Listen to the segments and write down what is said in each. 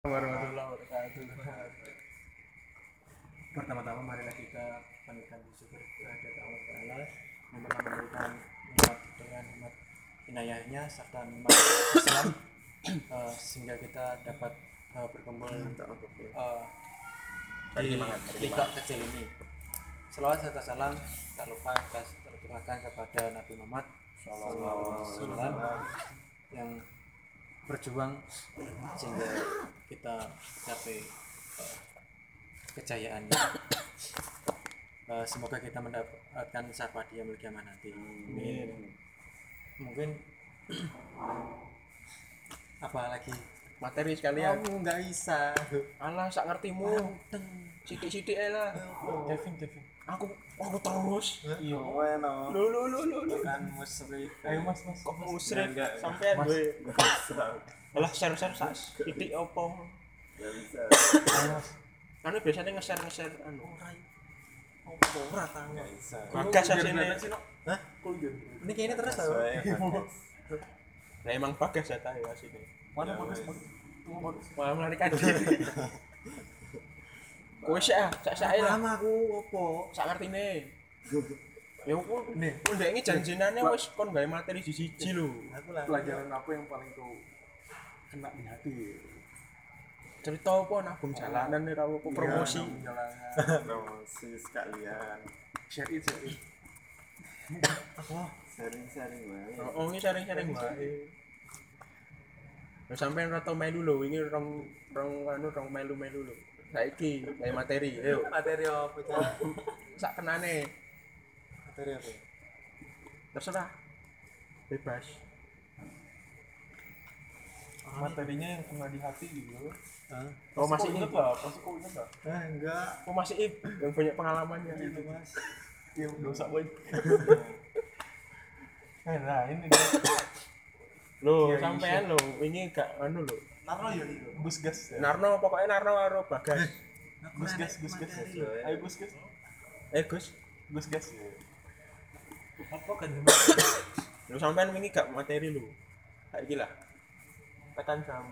warahmatullahi wabarakatuh. Pertama-tama marilah kita panjatkan syukur kehadirat Allah Taala yang telah memberikan nikmat dengan nikmat inayahnya serta nikmat Islam eh, sehingga kita dapat eh, berkumpul eh, di tiktok kecil ini. Selawat serta salam tak lupa kita terjemahkan kepada Nabi Muhammad SAW yang berjuang sehingga kita capai eh, kejayaannya. Eh, semoga kita mendapatkan syafaat dia mulia nanti. Mungkin apa lagi? materi sekalian Kamu nggak bisa. alah sak ngertimu sidik-sidik lah aku aku terus Iya. Bueno, lu lu lu lu lu kan musrik. Ayo mas, mas. kok musrik Mas. gue alah share share sak sidik opo Enggak bisa. Mas. anu biasanya nge-share nge-share anu Ora tahu. Enggak bisa. bagas asine Hah? Ini kayaknya terus tau. Nah emang bagas ya tahu asine Mana Ya, wes. bagus. malah melarikan diri kowe sih ah sak sak lah Lama aku opo? sak ngertine ya aku Nih, udah ini janjinannya wis kon gawe materi siji lho aku lah. Pelajaran apa yang paling kau kena di hati? cerita apa nabung jalanan nih rawo apa promosi Iya, jalanan. Promosi sekalian. Share it, share it. Sharing-sharing wae. Oh, ini sharing-sharing wae. Lah sampean ora tau melu lho, ini rong rong anu rong melu-melu lho. Saiki gawe materi, ayo. Materi apa itu? Sak kenane, Materi apa? terserah. Bebas. Materinya yang kena di hati gitu. Oh, masih ingat lah, pasti kau inget lah. Ah, enggak. Oh, masih ip yang banyak pengalamannya. Itu mas. Iya, dosa boy. Eh, nah ini. Loh, Iya, sampean lho, ini gak anu lho. Narno ya itu. Gus gas ya. Narno pokoknya Narno karo Bagas. Gus gas, gus gas. ya. Ayo gus gas. Eh, Gus. Gus gas ya. Apa kan? Lho sampean wingi gak materi lho. Saiki lah. Tekan jam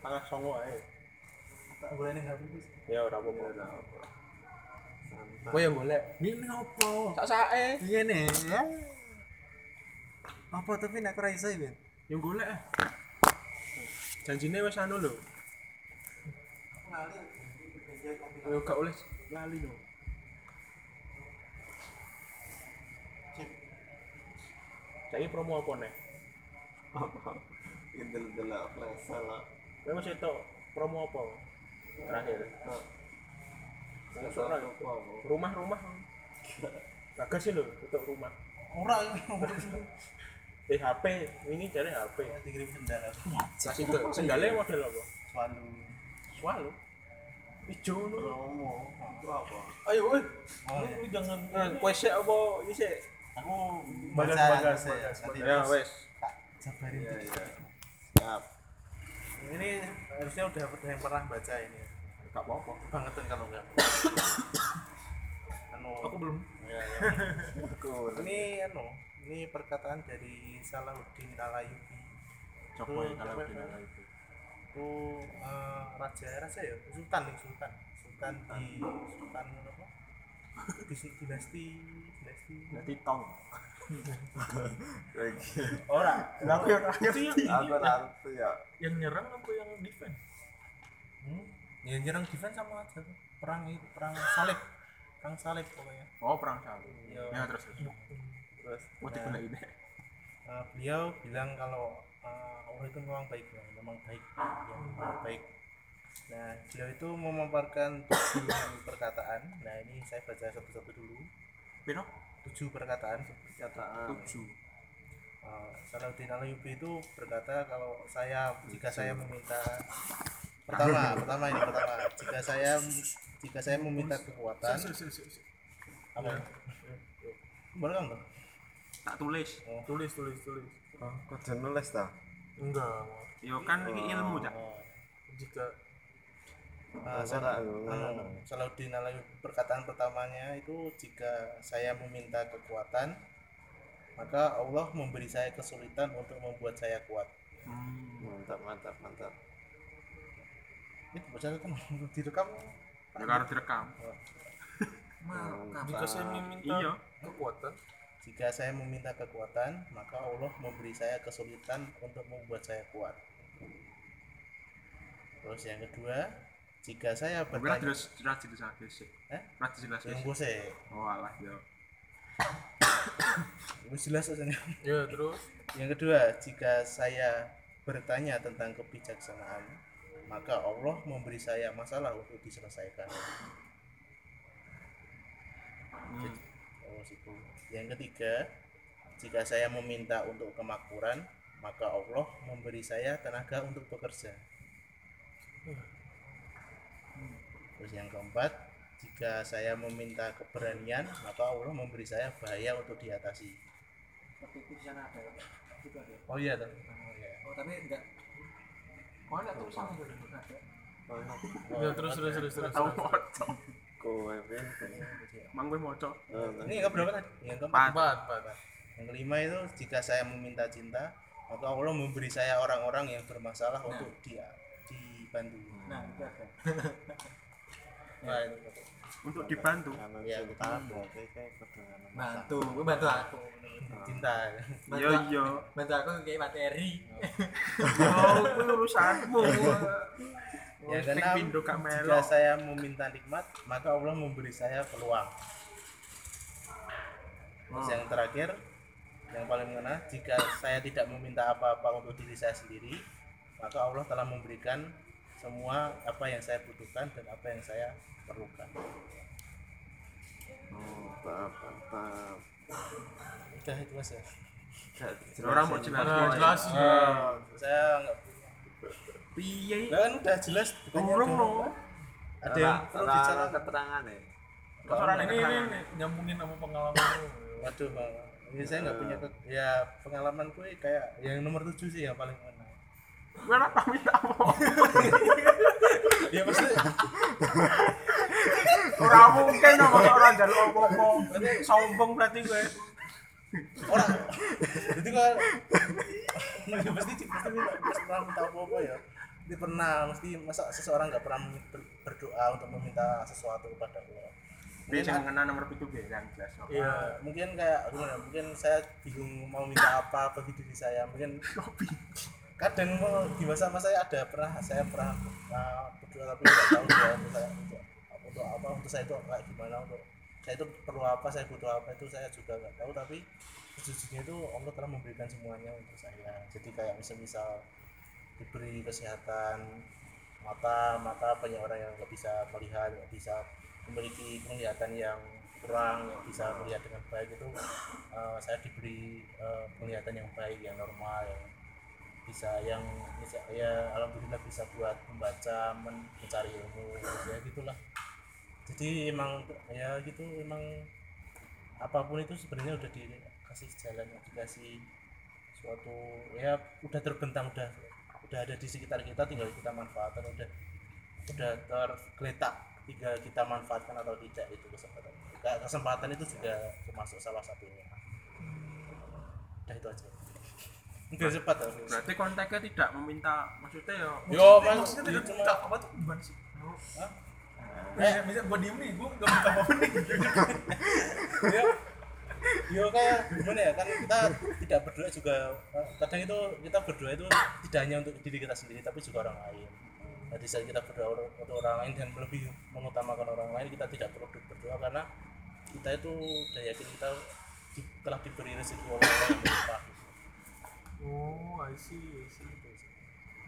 tengah songo ae. Tak boleh nih habis. Ya ora apa-apa. Kowe yang golek. Ini apa? Sak sae. Iya ya. Apa tapi nak raisa Ben? Yang golek ah. Janjine wis anu lho. Yo gak oleh lali lho. Saiki promo apa nih? Apa? Indel delak flash lah. Kowe masih tau promo apa? Terakhir. Rumah-rumah. Bagas sih lho, untuk rumah. Ora ini. Eh HP, ini cari HP. Dikirim sendal. Kasih ke sendalnya model apa? Selalu. Swallow. Ijo. Promo. Itu apa? Ayo, woi. Lu jangan eh kowe sik apa iki sik? Aku Bagas, baca, bagas, Ya wes. jabarin dikit. iya. Siap. Ini harusnya udah ada yang pernah baca ini. Gak apa-apa. Bangetan kalau enggak. anu, Aku belum. ya, ya. Ini anu, ini perkataan dari Salahuddin Alayubi. Coba ya kalau Coba. dinala itu. Eh, raja raja ya, sultan nih sultan. Sultan di sultan apa? Di dinasti dinasti. Nanti tong. Lagi. Ora, Aku yang yang Aku nanti ya. yang nyerang apa yang defense? Hmm? Ya nyerang defense sama aja. Perang itu perang salib. Perang salib pokoknya. Oh, perang salib. Iya. Ya terus. terus. Terus dibela ini. eh, beliau bilang kalau eh, Allah itu memang baik, ya, memang baik, ya, memang baik. Nah, beliau itu memaparkan tujuh perkataan. Nah, ini saya baca satu-satu dulu. Piro? Tujuh perkataan. Perkataan. Tujuh. Uh, Salahuddin Alayubi itu berkata kalau saya jika saya meminta pertama pertama ini pertama jika saya jika saya meminta kekuatan apa boleh kan Bang? Tak tulis. Oh, tulis tulis tulis Oh, kau nulis dah. enggak Yo kan ini ilmu cak. Oh, jika uh, Masa Sal- tak ngono? anu, Salahuddin perkataan pertamanya itu jika saya meminta kekuatan maka Allah memberi saya kesulitan untuk membuat saya kuat Hmm. Mantap, mantap, mantap. catatan direkam Ya karo direkam. Jika saya meminta Iya. kekuatan, jika saya meminta kekuatan maka Allah memberi saya kesulitan untuk membuat saya kuat terus yang kedua jika saya bertanya terus ora jelasake sih. Eh? Ora jelasake. tunggu sih Oh alah ya. Wis jelas ya terus yang kedua jika saya bertanya tentang kebijaksanaan maka Allah memberi saya masalah untuk diselesaikan Oh, situ. Yang ketiga, jika saya meminta untuk kemakmuran, maka Allah memberi saya tenaga untuk bekerja. Terus yang keempat, jika saya meminta keberanian, maka Allah memberi saya bahaya untuk diatasi. seperti itu di sana ada itu ada Oh iya, Tan. oh, iya. oh tapi enggak oh enggak tuh sama ada ya terus terus terus terus Tahu terus. Kowe. Mang gue moco. Ini yang keberapa tadi? Yang keempat. empat empat Yang kelima itu jika saya meminta cinta, maka Allah memberi saya orang-orang yang bermasalah untuk dia dibantu. nah itu ada Nah, itu. Untuk dibantu. Berarti kayak kedengaran bantu gue bantu aku cinta. bantu Yo aku- yo. bantu aku kayak materi Yo kuwi urusanmu. Pindho gak jika saya meminta nikmat, maka Allah memberi saya peluang. Terus yang terakhir, yang paling mengena, jika saya tidak meminta apa-apa untuk diri saya sendiri, maka Allah telah memberikan semua apa yang saya butuhkan dan apa yang saya perlukan. Oh, paham, paham. Udah itu mas ya. Orang mau jelas. Nah, jelas Oh, saya nggak Piye? Kan udah jelas bukannya Urung ada- no. Ada yang perlu dicara keterangan ya. Ora ini, ini, keterangan? ini nyambungin sama pengalaman Waduh, Bang. Ini saya nggak punya ke- ya pengalamanku ya kayak yang nomor tujuh sih yang paling mana. Gue tau minta apa. ya maksudnya Ora mungkin kok masa ora njaluk apa-apa. Sombong berarti gue. Orang jadi kan ya pasti pasti pasti pernah minta apa apa ya Jadi pernah mesti masa seseorang nggak pernah ber- berdoa untuk meminta sesuatu kepada Allah Dia sing ngena nomor 7 ge yang jelas. Iya, mungkin kayak gimana? Mungkin saya bingung mau minta apa bagi diri saya. Mungkin kadang mau di masa-masa saya ada pernah saya pernah uh, berdoa tapi nggak tahu ya untuk saya untuk, untuk apa untuk saya itu kayak gimana untuk saya itu perlu apa saya butuh apa itu saya juga nggak tahu. Tapi sejujurnya itu Allah telah memberikan semuanya untuk saya. Jadi kayak misal misal diberi kesehatan mata mata banyak orang yang nggak bisa melihat nggak bisa memiliki penglihatan yang kurang nggak bisa melihat dengan baik itu eh, saya diberi eh, penglihatan yang baik yang normal yang bisa yang bisa ya alhamdulillah bisa buat membaca men- mencari ilmu ya gitulah jadi emang ya gitu emang apa pun itu sebenarnya udah dikasih jalan dikasih suatu ya udah terbentang udah udah ada di sekitar kita tinggal kita manfaatkan udah udah tergeletak tinggal kita manfaatkan atau tidak itu kesempatan. Ke- kesempatan itu juga termasuk salah satunya. Udah itu aja. Udah cepat ya Berarti kontaknya tidak meminta maksudnya ya yo maksudnya tidak cuma minta apa tuh gimana sih? Hah? Eh, bisa gua diem nih, gua gak minta apa-apa nih. Yo yo kayak gimana ya kan kita tidak berdoa juga eh, kadang itu kita berdoa itu tidak hanya untuk diri kita sendiri tapi juga orang lain. Nah, di saat kita berdoa untuk orang lain dan lebih mengutamakan orang lain kita tidak perlu berdoa karena kita itu udah yakin kita telah diberi rezeki oleh Allah. Yang berlimpah Oh, I see, I see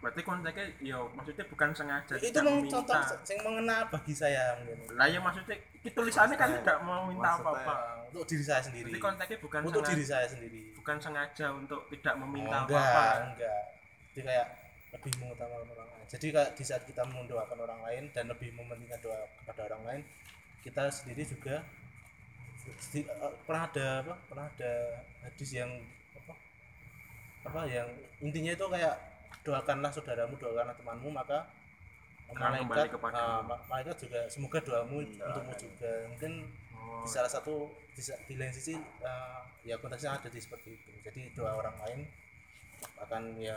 berarti kontaknya ya maksudnya bukan sengaja itu meminta. contoh yang mengena bagi saya mungkin Lah ya maksudnya itu tulisannya kan tidak mau minta apa-apa. Untuk diri saya sendiri Berarti kontaknya bukan untuk sengaja, diri saya sendiri bukan sengaja untuk tidak meminta Oh, enggak, apa-apa. enggak. Jadi kayak lebih mengutamakan orang lain. Jadi kayak di saat kita mendoakan orang lain dan lebih mementingkan doa kepada orang lain, kita sendiri juga sedi- eh, pernah ada apa? Pernah ada hadis yang apa? Apa yang intinya itu kayak doakanlah saudaramu, doakanlah temanmu, maka malaikat ma- malaikat juga semoga doamu untukmu juga. Mungkin Oh, di salah satu di, di lain sisi eh, ya konteksnya ada di seperti itu. Jadi doa orang lain akan ya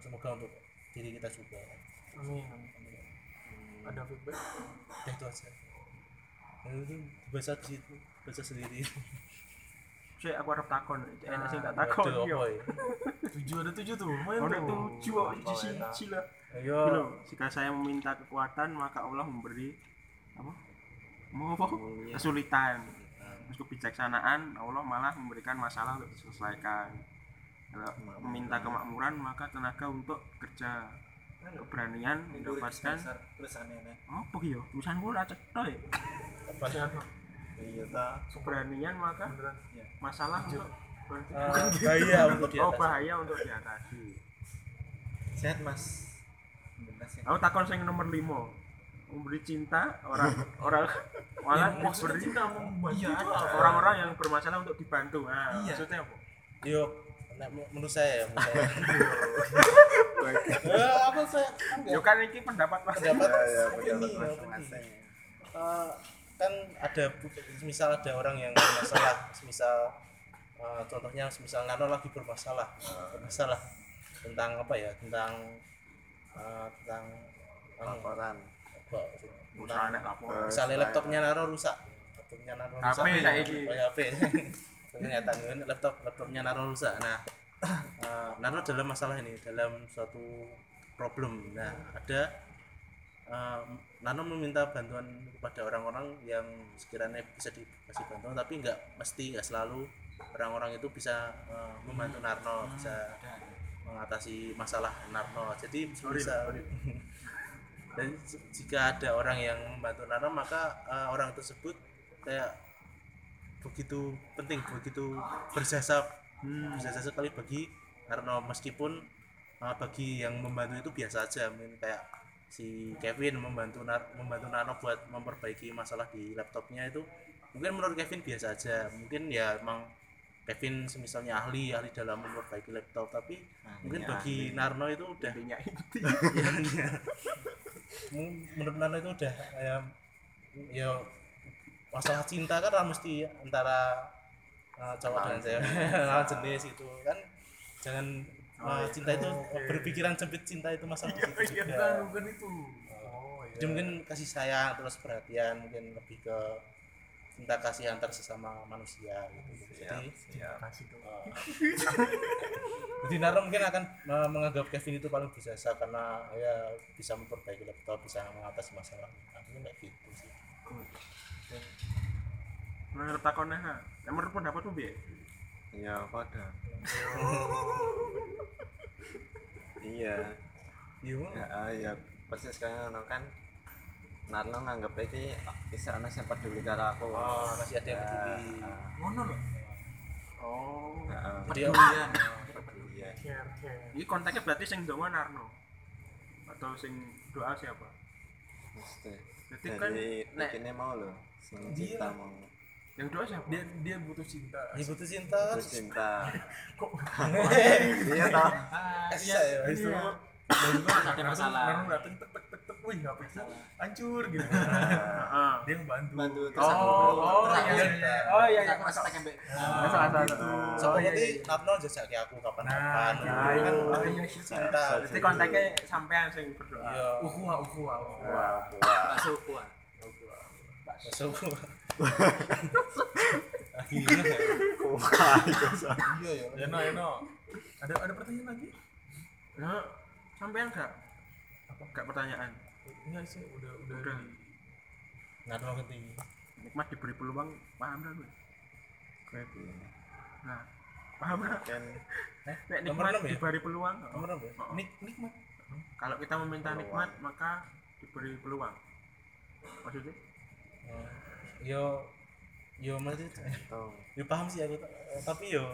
semoga untuk diri kita juga. Amin, amin ada feedback? Ya itu aja. Itu baca di situ baca sendiri Saya aku harap takon, enak sih tak Waduh, takon apa yo. ya tujuh ada tujuh tuh Ono tuh tujuh kok sisi lah. ayo. Jika saya meminta kekuatan, maka Allah memberi apa? Mau apa? Kesulitan. Terus kebijaksanaan, Allah malah memberikan masalah untuk diselesaikan. Kalau meminta kemakmuran, maka tenaga untuk kerja. Keberanian mendapatkan nih apa gitu? Tulisan gue lah cetok ya. sih iya ta Keberanian maka beneran masalah untuk Eh, bahaya untuk di oh atas bahaya untuk diatasi. sehat mas sih Aku takon sing nomor 5. Memberi cinta orang orang malah maksudnya memberi cinta membantu Iya, apa? orang-orang yang bermasalah untuk dibantu. Nah, Iya. maksudnya apa? yuk nek menurut saya ya menurut saya Eh, apa saya Ya kan ini pendapat Mas. pendapat ya ya pendapat Eh, kan ada misal ada orang yang bermasalah misal eh, contohnya misal Nano lagi bermasalah bermasalah tentang apa ya tentang eh, tentang laporan. Lapor. misalnya laptopnya Nano rusak laptopnya Nano rusak. HP ya, HP. Ternyata laptop laptopnya Nano rusak. Nah eh, Nano dalam masalah ini dalam suatu problem. Nah ada eh, Nano meminta bantuan kepada orang-orang yang sekiranya bisa dikasih bantuan tapi nggak mesti nggak selalu. Orang-orang itu bisa eh, membantu Narno bisa mengatasi masalah Narno. Jadi bisa dan j- jika ada orang yang membantu Narno maka eh, orang tersebut kayak begitu penting begitu berjasa berjasa sekali bagi Narno. Meskipun eh, bagi yang membantu itu biasa aja mungkin kayak si Kevin membantu membantu Nano buat memperbaiki masalah di laptopnya itu mungkin menurut Kevin biasa aja. Mungkin ya emang Kevin semisalnya ahli ahli dalam memperbaiki laptop tapi mungkin bagi Narno itu udah Intinya inti. ya, ya. Mu- menurut Nano itu udah ya, ya masalah cinta kan mesti antara uh, cowok dan cewek. lawan jenis itu. Kan jangan uh, cinta itu berpikiran sempit cinta itu masalah begitu bukan juga. bukan itu. Oh iya. Jadi mungkin kasih sayang terus perhatian mungkin lebih ke cinta kasih antar sesama manusia gitu. Jadi kasih dong. Uh, jadi Naro mungkin akan uh, menganggap Kevin itu paling berjasa karena ya bisa memperbaiki laptop bisa mengatasi masalah. Nah, mungkin kayak gitu sih. Menurut takonnya, ha. Nomor pendapatmu piye? Iya pada iya. Iya ya ah, ya persis kayak ngono kan. Narno nganggep iki bisa ana sing peduli karo aku. Oh masih ada yang Ya, peduli. Ngono loh Oh. care care. Ini kontaknya berarti sing donga Narno. Atau sing doa siapa? mesti. Jadi kan nek ini mau loh sing cinta mau yang doa siapa? dia dia butuh cinta dia butuh cinta terus cinta kok iya kasih saya Habis itu Iya. dan itu Ada masalah. Baru dateng tek tek tek tek wih HP ku hancur gitu Heeh. dia ngebantu bantu terus Oh, oh, iya, aku- iya. Oh, iya, iya. aku masih pakai mbak Masa masa gitu. so Oh, iya, berarti iya. Narno jajak ke aku kapan-kapan Nah, gitu nah, kan iya. Oh, iya, iya. cinta Berarti kontaknya sampean sing berdoa. iya ukhuwah ukhuwah wah wah bakso masuk akhirnya iya ya Eno Eno ada ada pertanyaan lagi Nah, sampean enggak? Apa enggak pertanyaan? enggak sih udah udah Udah. di- Narno ngerti Nikmat diberi peluang, paham dah gue. Nah, paham kan Nek nomor nikmat ya? diberi peluang. nomor berapa Oh. nik nikmat Kalau kita meminta Peluang. nikmat, maka diberi peluang. Maksudnya? Oh, yo yo masih tuh yo paham sih aku tapi yo.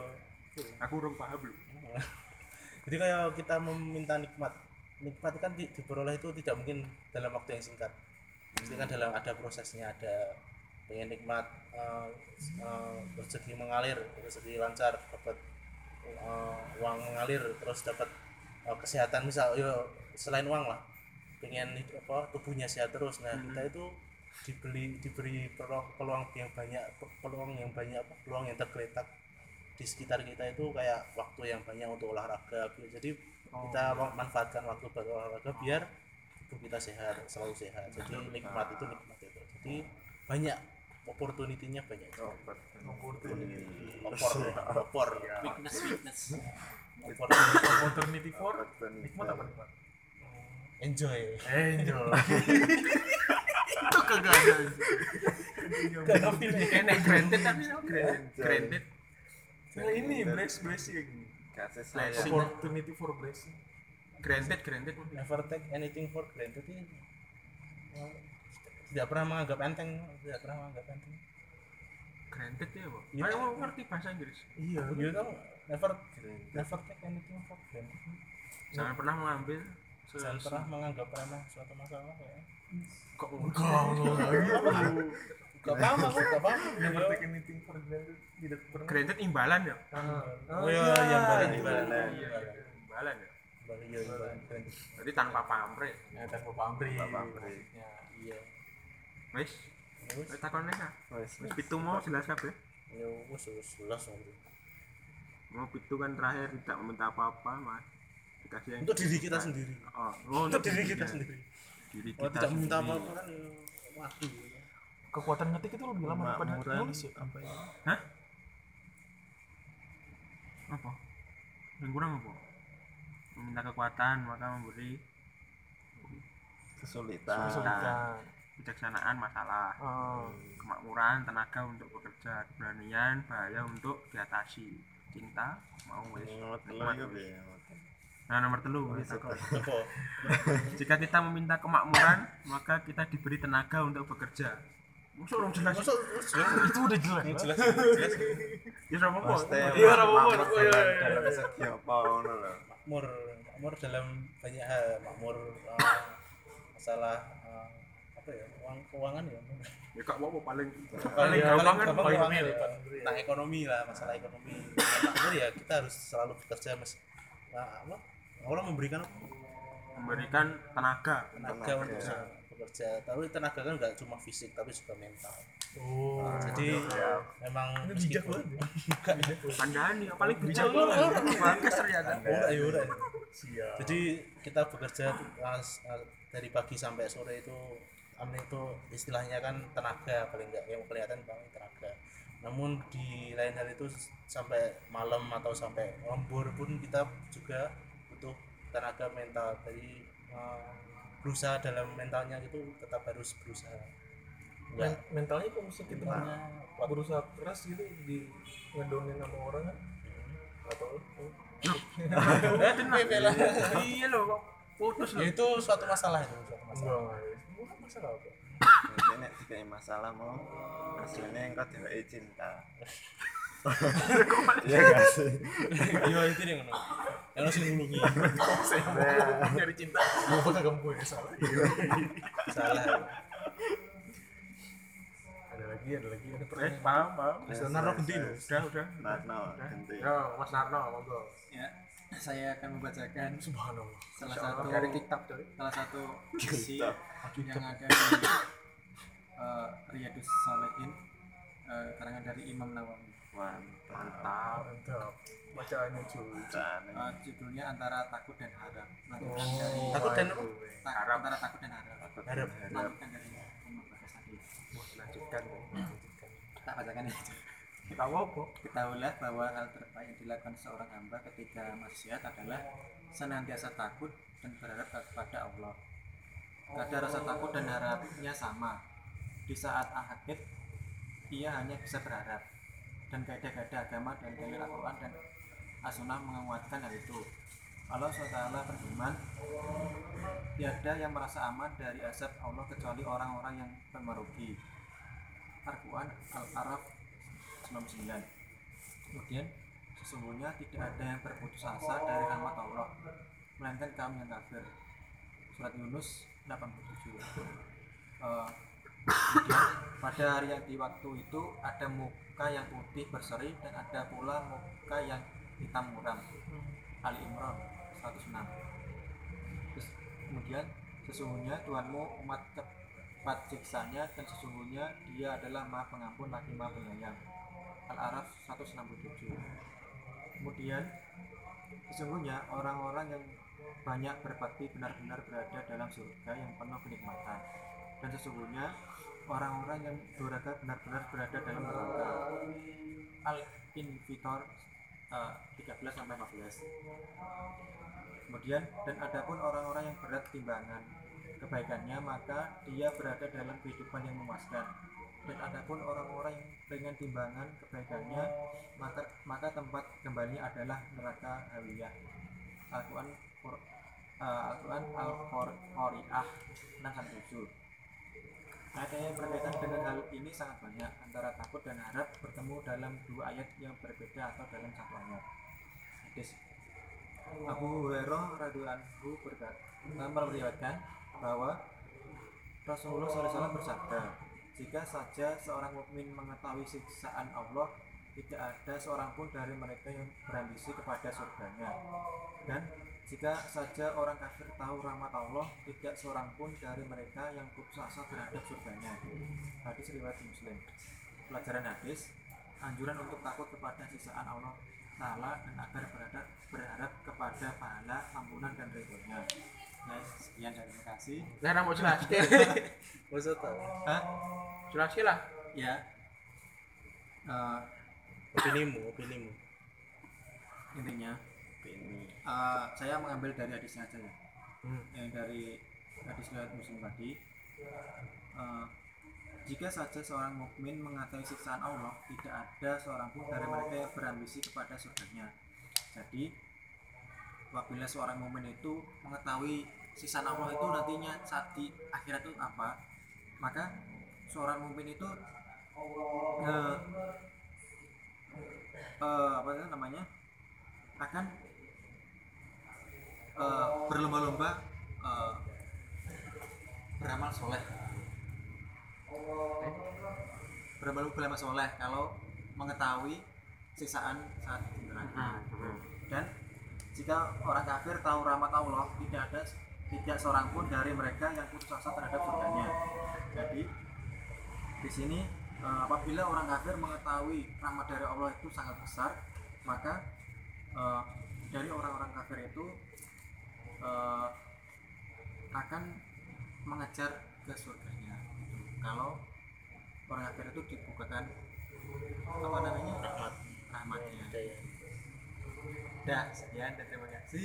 Aku urung paham belum. jadi kayak kita meminta nikmat. Nikmat kan di, diperoleh itu tidak mungkin dalam waktu yang singkat. Pasti kan dalam ada prosesnya ada pengen nikmat eh, eh, rezeki mengalir rezeki lancar dapat eh, uang mengalir terus dapat eh, kesehatan. Misal yo selain uang lah pengen apa tubuhnya sehat terus. Nah Hmm. kita itu dibeli diberi peluang, peluang yang banyak pe- peluang yang banyak apa, peluang yang tergeletak di sekitar kita itu kayak waktu yang banyak untuk olahraga gitu. jadi kita manfaatkan waktu buat olahraga biar tubuh kita sehat selalu sehat. Jadi nikmat itu nikmat itu jadi banyak opportunity-nya banyak. Opportunity. opor opor. Weakness weakness. Opportunity. Opportunity. For nikmat apa nikmat? Enjoy. Enjoy. itu kagak ada enek granted tapi granted. Granted. Nah ini bless blessing. kasih Blessing. Opportunity for blessing. granted granted. Never take anything for granted ini. Tidak pernah menganggap enteng tidak pernah menganggap enteng. Granted ya bu Iya. ayo mau ngerti bahasa Inggris? Iya. you tahu never never take anything for granted. Jangan pernah mengambil jangan pernah menganggap remeh suatu masalah ya. Kok gak paham aku gak paham Never take anything for granted. Tidak pernah. granted imbalan ya? Oh iya yang balik iya, imbalan. iya iya, imbalan ya? Iya imbalan jadi tanpa pamrih. Ya tanpa pamrih. pamrih. Ya. iya. Wis. Wis. Takon nek wes wis pitu mau jelas kabeh? Ya wis wis jelas nanti. mau pitu kan terakhir tidak meminta apa-apa mas yang untuk diri kita sendiri. Oh, oh untuk diri kita sendiri. Diri kalau kita tidak meminta sendiri. apa-apa kan waduh. Kekuatan ngetik itu lebih lama daripada nulis ya. apa ya? Apa? Yang kurang apa? Meminta kekuatan maka memberi kesulitan. Kesulitan. kebijaksanaan masalah. Ah. kemakmuran tenaga untuk bekerja keberanian bahaya untuk diatasi. Cinta mau wis Nah nomor telu jika kita meminta kemakmuran maka kita diberi tenaga untuk bekerja. Masuk orang jelas. Masuk jelas Itu udah jelas. jelas. Jelas. Ya Mesti Iya, iya, dalam- iya, dalam iya. segi apa ngono lho. makmur makmur dalam banyak hal. Makmur eh, masalah eh, apa ya uang keuangan ya. Ya kak apa paling paling paling gampang kan paling ya, nah ekonomi lah masalah ekonomi. Makmur ya kita harus selalu bekerja mas. Nah, apa Allah memberikan apa? memberikan tenaga tenaga untuk bisa bekerja tapi tenaga kan nggak cuma fisik tapi juga mental Oh. Nah, jadi memang Ini bijak banget. ya. pandani paling bijak banget. ternyata ya. Siap. jadi kita bekerja dari pagi sampai sore itu amin itu istilahnya kan tenaga paling enggak yang kelihatan paling tenaga namun di lain hal itu sampai malam atau sampai lembur pun kita juga tenaga mental. Jadi uh, berusaha dalam mentalnya itu tetap harus berusaha. Men mentalnya kok mesti kita mentalnya kuat berusaha keras gitu di ngedonin sama orang kan? Atau Eh, tapi lah. iya loh kok putus loh Ya, itu suatu masalah itu suatu masalah. Enggak enggak bukan masalah apa Mungkin nek dikai masalah mau aslinya engkau dheweke cinta. Iya gak sih? iya itu yang ngono. Yang harus mau nyari cinta. Gue bakal kamu gue salah. Salah. Ada lagi ada lagi. Ada eh pertanyaan paham. Paham Bisa naruh genti loh. udah udah. Narno, ganti. ya Mas Narno monggo. Ya saya akan membacakan subhanallah. salah satu dari kitab coy salah satu isi yang ada di uh, Riyadus Salihin uh, karangan dari Imam Nawawi. Mantap. mantap. Mantap bacaannya. Cuy. Uh, judulnya antara takut dan harap oh dari Takut dan tak- Harap. antara takut dan harap harap lanjutan dari Imam Bagas tadi lanjutkan lanjutkan. Tak bacakan ya kita apa Ketahuilah bahwa hal terbaik yang dilakukan seorang hamba ketika maksiat adalah senantiasa takut dan berharap kepada Allah. Kadar rasa takut dan harapnya sama. Di saat akhir, ia hanya bisa berharap. Dan kaidah-kaidah agama dan dalil Al-Quran dan As-Sunnah menguatkan hal itu. Allah SWT berfirman, Tiada yang merasa aman dari azab Allah kecuali orang-orang yang merugi. Al-Quran Al-Araf 99 Kemudian sesungguhnya tidak ada yang berputus asa dari rahmat Allah melainkan kaum yang kafir. Surat Yunus 87. Eh, kemudian pada hari yang di waktu itu ada muka yang putih berseri dan ada pula muka yang hitam muram. Ali Imran 106. Terus, kemudian sesungguhnya Tuhanmu umat cepat siksanya dan sesungguhnya dia adalah maha pengampun lagi maha penyayang. Al-Araf 167 kemudian sesungguhnya orang-orang yang banyak berbakti benar-benar berada dalam surga yang penuh kenikmatan. Dan sesungguhnya orang-orang yang durhaka benar-benar berada dalam neraka. Al invitor eh, 13 sampai 14 kemudian dan adapun orang-orang yang berat timbangan kebaikannya maka dia berada dalam kehidupan yang memuaskan. Dan adapun orang-orang yang ringan timbangan kebaikannya maka maka tempat kembalinya adalah neraka hawiyah. Al-Quran Qur- eh, Al-Quran Al-Qari'ah 617 Ayat yang berkaitan dengan hal ini sangat banyak antara takut dan harap bertemu dalam dua ayat yang berbeda atau dalam satu ayat. Hadis. Abu Hurairah radhiyallahu anhu berkata, meriwayatkan bahwa Rasulullah SAW bersabda, jika saja seorang mukmin mengetahui siksaan Allah, tidak ada seorang pun dari mereka yang berambisi kepada surganya. Dan jika saja orang kafir tahu rahmat Allah, tidak seorang pun dari mereka yang putus asa terhadap surganya. Hadis riwayat Muslim. Pelajaran hadis, anjuran untuk takut kepada siksaan Allah Ta'ala dan agar berharap, berharap kepada pahala, ampunan dan ridhonya. Ya, sekian dari terima kasih. Nah, mau jelas Maksud tahu. Hah? Jelas lah. Ya. Eh, Opinimu, opinimu. intinya ini eh, saya mengambil dari hadisnya aja ya. Hmm. yang dari hadis riwayat muslim tadi eh, jika saja seorang mukmin mengetahui siksaan Allah tidak ada seorang pun dari mereka yang berambisi kepada surganya jadi apabila seorang mukmin itu mengetahui siksaan Allah itu nantinya saat di akhirat itu apa. Maka seorang mukmin itu eh, eh, apa namanya? Akan eh, berlomba-lomba eh, beramal soleh. Berlomba-lomba beramal soleh kalau mengetahui siksaan saat di neraka. Dan jika orang kafir tahu rahmat Allah tidak ada tidak seorang pun dari mereka yang putus asa terhadap surganya. Jadi di sini eh, apabila orang kafir mengetahui rahmat dari Allah itu sangat besar maka eh, dari orang-orang kafir itu eh, akan mengejar ke surganya. Kalau orang kafir itu dibukakan apa namanya? Rahmat. Rahmatnya dah sekian dan terima kasih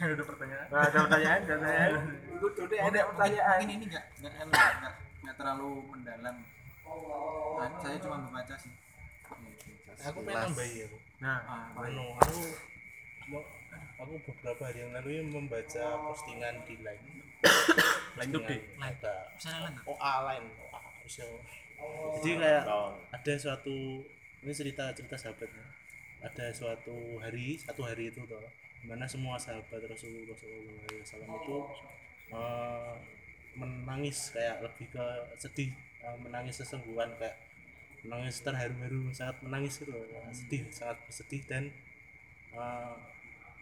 ada pertanyaan Nah, ada pertanyaan, ada pertanyaan. Itu tuh ada pertanyaan. mungkin ini enggak enggak enggak enggak, terlalu mendalam Nah, saya cuma membaca sih Aku pengen nambahi aku. Nah, ah, Anu, aku aku beberapa hari yang lalu membaca postingan di line. Line today. Line. Ada bisa lain nggak OA line. OA. Jadi kayak ada suatu ini cerita cerita sahabatnya. Ada suatu hari, satu hari itu toh, mana semua sahabat Rasulullah SAW itu eh, menangis kayak lebih ke sedih, eh, menangis sesungguhan kayak menangis terharu-haru, sangat menangis gitu, loh, sedih, sangat bersedih dan eh,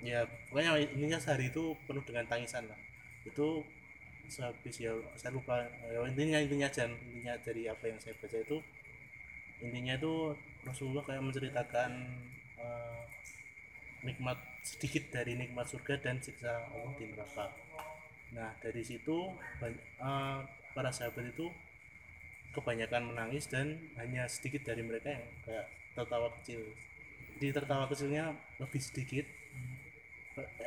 ya pokoknya intinya sehari itu penuh dengan tangisan lah. Itu sehabis ya saya lupa ya, intinya intinya dan intinya dari apa yang saya baca itu intinya itu Rasulullah kayak menceritakan eh, nikmat sedikit dari nikmat surga dan siksa Allah di neraka. Nah dari situ banyak, eh, para sahabat itu kebanyakan menangis dan hanya sedikit dari mereka yang kayak tertawa kecil. Di tertawa kecilnya lebih sedikit.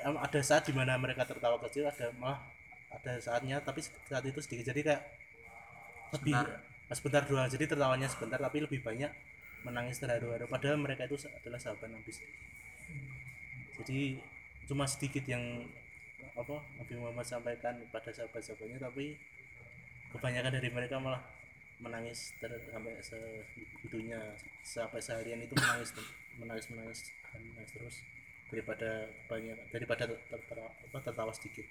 Ada saat di mana mereka tertawa kecil, ada malah ada saatnya tapi saat itu sedikit jadi kayak lebih Sebentar. Sebentar doang jadi tertawanya sebentar tapi lebih banyak menangis terharu-haru. Padahal mereka itu adalah sahabat Nabi jadi cuma sedikit yang apa Nabi Muhammad sampaikan pada sahabat-sahabatnya tapi kebanyakan dari mereka malah menangis ter sampai segitunya. Sampai seharian itu menangis menangis menangis menangis terus daripada banyak daripada tertawa sedikit.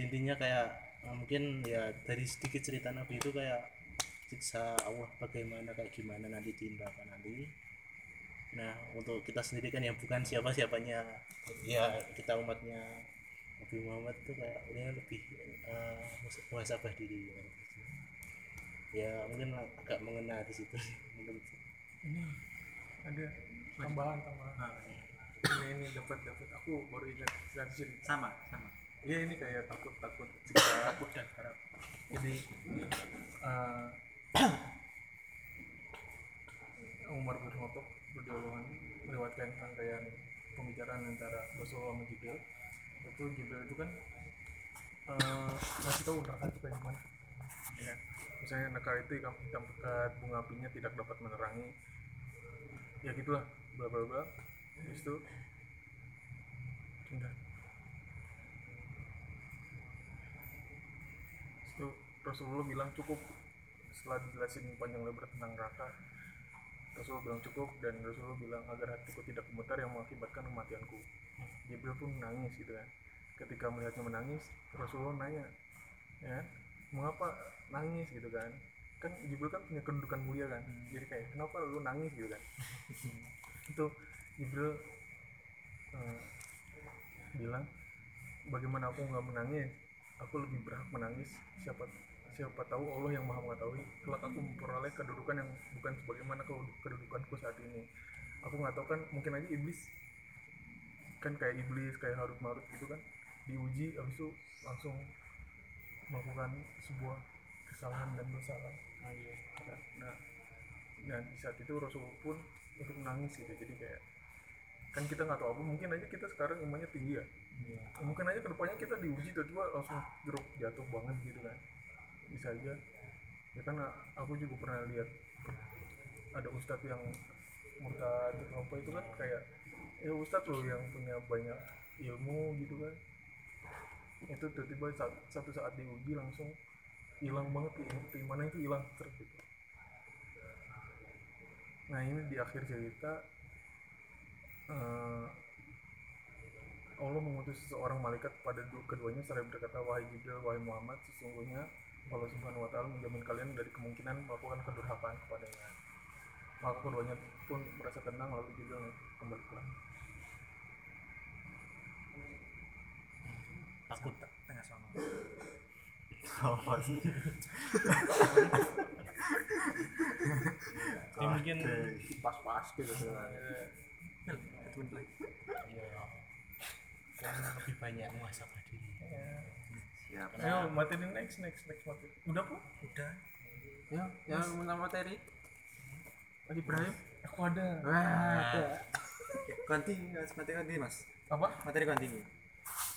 Intinya kayak mungkin ya dari sedikit cerita Nabi itu kayak siksa Allah bagaimana kayak gimana nanti tindakan nanti. Nah untuk kita sendiri kan yang bukan siapa siapanya ya kita umatnya Nabi Muhammad itu kayak ya lebih uh, muhasabah diri. Ya mungkin agak mengena di situ ini ada tambahan tambahan Nah, ini ini dapat dapat. Aku baru ingat dari sini. Sama sama. Iya ini kayak takut takut cerita takut dan harap. Jadi eh, Umar bin Khattab anhu melewatkan rangkaian pembicaraan antara Rasulullah sama Jibril. Itu Jibril itu kan eh, ngasih tahu neraka itu kayak gimana. Ya misalnya neraka itu hitam, hitam pekat bunga apinya tidak dapat menerangi. Ya gitulah bla bla bla. Habis itu Bentar. itu Rasulullah bilang cukup setelah dijelasin panjang lebar tentang neraka Rasulullah bilang cukup dan Rasulullah bilang agar hatiku tidak gemetar yang mengakibatkan kematianku. Jibril pun menangis gitu kan. Ketika melihatnya menangis Rasulullah nanya ya mengapa nangis? gitu kan. Kan Jibril kan punya kedudukan mulia kan. Jadi kayak kenapa lu nangis? gitu kan. Itu Jibril eh, bilang bagaimana aku nggak menangis aku lebih berhak menangis siapa siapa tahu Allah yang maha mengetahui kelak aku memperoleh kedudukan yang bukan sebagaimana ke- kedudukanku saat ini. Aku nggak tahu kan mungkin aja iblis kan kayak iblis kayak harut marut gitu kan diuji habis itu langsung melakukan sebuah kesalahan dan dosa kan. Nah, nah, nah di saat itu Rasulullah pun ikut menangis gitu jadi kayak kan kita nggak tahu apa mungkin aja kita sekarang imannya tinggi ya. Mungkin aja ke depannya kita diuji tiba-tiba langsung jeruk jatuh banget gitu kan bisa aja. Ya kan aku juga pernah lihat ada ustadz yang murtad apa itu kan kayak ya ustadz loh yang punya banyak ilmu gitu kan. Itu tiba-tiba satu saat diuji langsung hilang banget ke- keimanan itu hilang gitu. Nah ini di akhir cerita eh, Allah mengutus seseorang malaikat pada du- keduanya seraya berkata wahai Jibril wahai Muhammad sesungguhnya Allah Subhanahu wa taala menjamin kalian dari kemungkinan melakukan kedurhakaan kepadanya. Maka keduanya pun merasa tenang lalu Jibril kembali pulang takut. Tengah sama. Apa sih? Ya mungkin pas-pas gitu kan. Lebih banyak muhasabah diri siap ayo materi next next next materi. Udah kok udah. Ya yang minta materi. Mas Ibrahim? Aku ada. Wah. Ganti mas. Materi ganti mas. Apa? Materi ganti.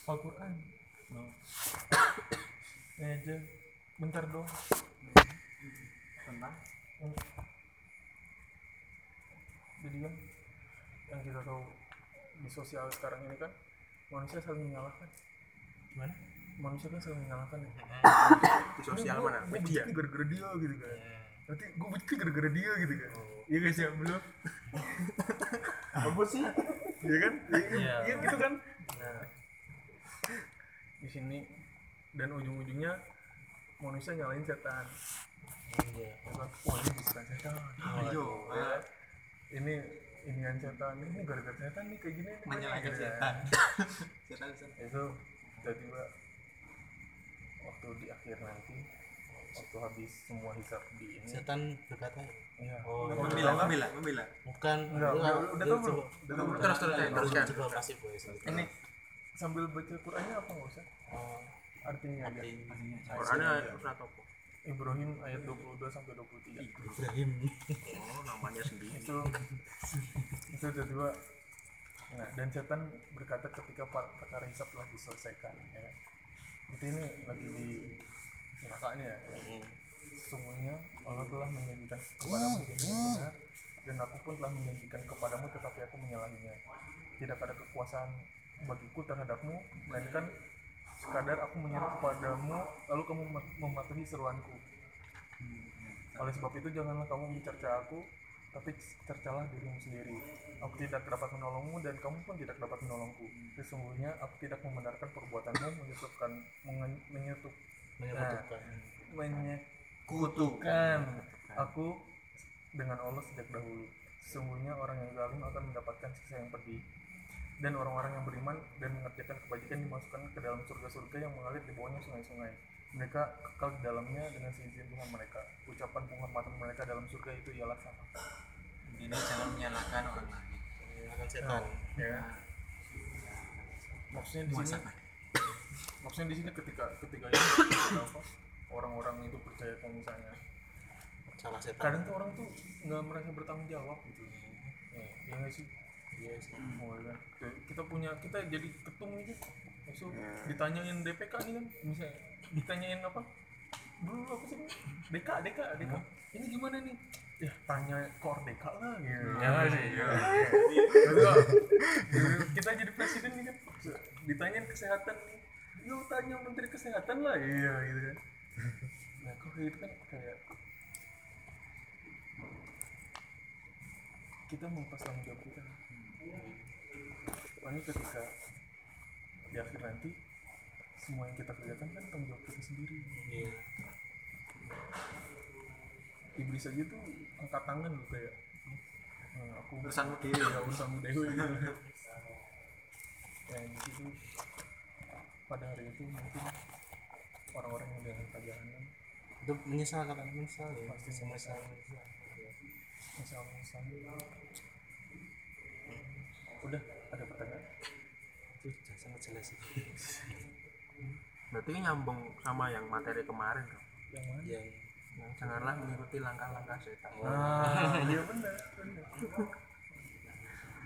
Al-Quran. Ini aja. Bentar dong tentang? Hmm. jadi kan yang kita tahu di sosial sekarang ini kan manusia saling menyalahkan. Gimana manusia kan saling menyalahkan ya. di sosial mana? media. gara-gara dia gitu kan. Nanti gue benci gara-gara dia gitu kan. Iya guys ya belum apa sih? Iya kan? Iya Iya. iya gitu kan? Nah di sini dan ujung-ujungnya manusia nyalain setan. Iya. Ya kan? wah ini bisikan setan ayo. Ini ini yang setan ini gara-gara setan nih kayak gini. Nih, menyalahkan setan. Setan setan. Itu tiba-tiba waktu di akhir nanti waktu habis semua hisap di ini. Setan berkata iya. Oh, membela kan? membela membela. Bukan Enggak, udah, udah tahu belum? Udah tahu terus terus terus masih boleh Ini sambil baca Qurannya apa nggak usah? oh. Artinya aja. Qurannya surat apa? Ibrahim ayat 22 sampai 23. Ibrahim. Oh namanya sendiri. Itu itu tiba-tiba Nah, dan setan berkata ketika perkara hisap telah diselesaikan, ya kan? Itu ini lagi di nerakanya ya. Sesungguhnya Allah telah menjanjikan kepadamu janji yang benar dan aku pun telah menjanjikan kepadamu tetapi aku menyalahinya. Tidak ada kekuasaan bagiku terhadapmu melainkan sekadar aku menyeru kepadamu lalu kamu mem- mematuhi seruanku. Oleh sebab itu janganlah kamu mencerca aku tapi cercalah dirimu sendiri. Aku tidak dapat menolongmu dan kamu pun tidak dapat menolongku. Sesungguhnya aku tidak membenarkan perbuatanmu menyebabkan mengen- menyetuk menyebutkan menyekutukan aku dengan Allah sejak dahulu. Sesungguhnya orang yang zalim akan mendapatkan siksa yang pedih. Dan orang-orang yang beriman dan mengerjakan kebajikan dimasukkan ke dalam surga-surga yang mengalir di bawahnya sungai-sungai. Mereka kekal di dalamnya dengan seizin Tuhan mereka. Ucapan penghormatan mereka dalam surga itu ialah sama. Ini jangan menyalahkan orang lain. Mengalahkan setan ya maksudnya di sini maksudnya di sini ketika ketika orang-orang itu percaya kalau misalnya salah setan. kadang tuh orang tuh nggak merasa bertanggung jawab gitu. Ya, ya nggak sih? Iya sih. Oh, kan. Kayak kita punya kita jadi ketum gitu maksud ditanyain DPK nih kan misalnya ditanyain apa? Dulu apa sih? DK DK DK ini gimana nih ya tanya kor DK lah gitu. Ya sih kita jadi presiden nih kan. Ditanyain kesehatan nih. Yuk tanya menteri kesehatan lah iya gitu kan. Nah kok gitu kan kayak kita melepas tanggung jawab kita. Pokoknya ketika di akhir nanti semua yang kita kerjakan kan tanggung jawab kita sendiri. Iya iblis aja tuh angkat tangan loh kayak "Eh, aku Urusanmu dewe." ya urusanmu dewe gitu. Dan di situ pada hari itu mungkin orang-orang yang dengan pajangan itu menyesal kata menyesal ya. Pasti menyesal. misal misal udah ada pertanyaan? Itu sangat jelas sih. Berarti nyambung sama yang materi kemarin kan? yang mana? Yang yang janganlah mengikuti langkah-langkah setan. Nah iya benar benar.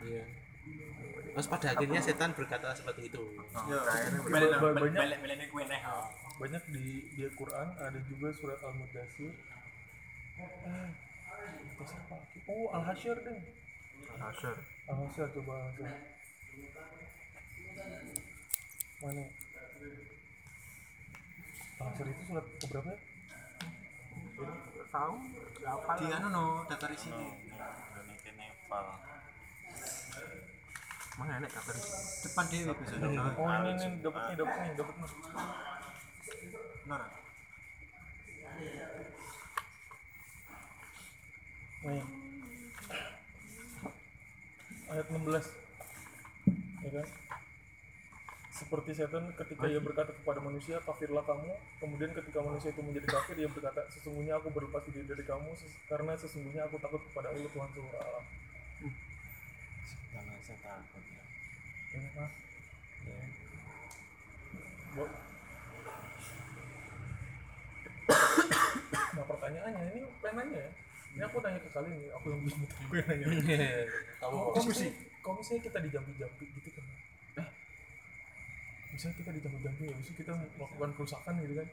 Iya. Terus pada akhirnya setan berkata seperti itu. Balik banyak balik balik kue nih banyak di di Quran ada juga surat al mudassir eh oh al hasyr deh. Hasyr al hasyr coba al hasyr mana? Al hasyr itu surat keberapa? ya tahu apa di anu no daftar di sini. Emang enak depan dewe bisa dong oh ini ini dapat nih dapat nih dapat nih. Nora. Nih. Ayat 16 ya kan seperti setan ketika ia berkata kepada manusia kafirlah kamu. Kemudian ketika manusia itu menjadi kafir ia berkata sesungguhnya aku berlepas diri dari kamu ses- karena sesungguhnya aku takut kepada Allah Tuhan seluruh alam karena saya takut ya. Ini mas. Bo- nah pertanyaannya ini penanya ya? Ini aku nanya ke kalian nih aku yang tahu aku yang nanya. Kamu kalau misalnya kita dijampi-jampi gitu kan misalnya kita dijampi-jampi ya misalnya kita melakukan kerusakan gitu kan.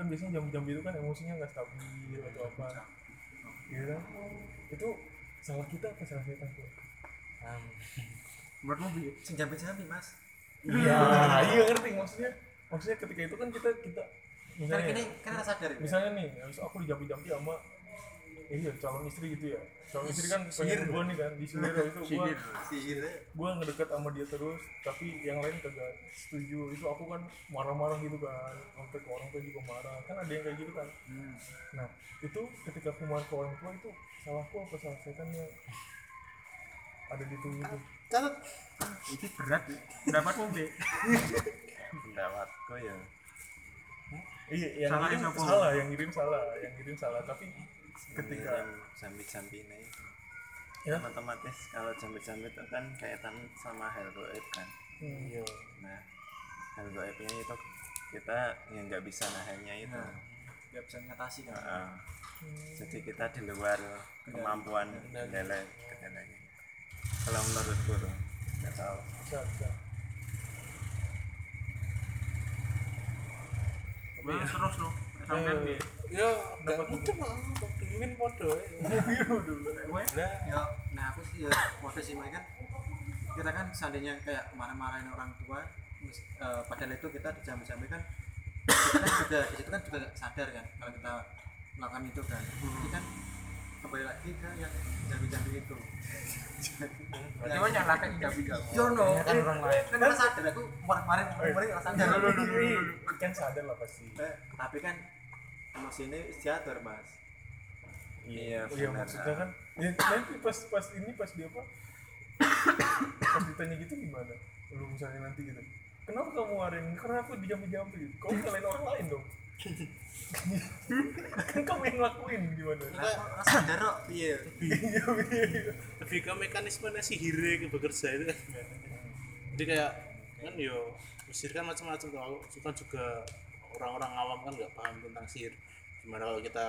Kan biasanya jampi-jampi itu kan emosinya nggak stabil atau apa. gitu kan? Itu salah kita apa salah setan tuh menurutmu bi sing jampi-jampi mas? Iya. Iya ngerti maksudnya. Maksudnya ketika itu kan kita kita kan misalnya kan rasa sadar ya. misalnya nih habis aku dijampi-jampi sama iya calon istri gitu ya. Calon istri kan pengen gue nih kan di sini itu gue gue ngedeket sama dia terus tapi yang lain kagak setuju. Itu aku kan marah-marah gitu kan sampai ke orang tua juga marah. Kan ada yang kayak gitu kan. Nah itu ketika aku marah ke orang tua itu salahku apa salah setan yang ada di tubuh itu catat. Itu berat. Ya pendapatmu bi pendapatku ya. Iya yang Salah ngirim siapa? salah yang ngirim salah yang ngirim salah. Tapi ketika jampi-jampi ini. Ya? Kan otomatis kalau jampi-jampi itu kan kaitan sama hal goib kan. Hmm, iya. Nah hal goibnya itu kita yang nggak bisa nahannya itu. Nggak bisa mengatasi kan? Heeh. jadi kita di luar kemampuan kendala kendalanya kalau menurutku tuh nggak tahu. Bisa bisa. Wah, terus lo sampean bi ya nggak mungkin lah pengen podo gue. Ya nah aku sih ya model sih kan. Kita kan seandainya kayak marah-marahin orang tua mis- eh, padahal itu kita dijambi-jambi kan kita kan juga di situ kan juga sadar kan kalau kita melakukan itu kan. Jadi kan kembali lagi ke yang jambi-jambi itu. Berarti gue nyalakan jambi kamu Jono kan orang lain. Kan rasa sadar aku kemarin kemarin rasa sadar. Kan sadar lah pasti. Eh, tapi kan emosi ini diatur mas. Iya Oh iya maksudnya kan ya, nanti pas pas ini pas dia apa pas ditanya gitu gimana? Lu misalnya nanti gitu kenapa kamu hari ini karena aku dijampi-jampi kamu nyalain orang lain dong kan kamu yang ngelakuin gimana sadar kok piye? lebih ke mekanisme sihir ke bekerja itu kan. Jadi kayak kan yo sihir kan macam-macam kalau kan juga orang-orang awam kan nggak paham tentang sihir. Gimana kalau kita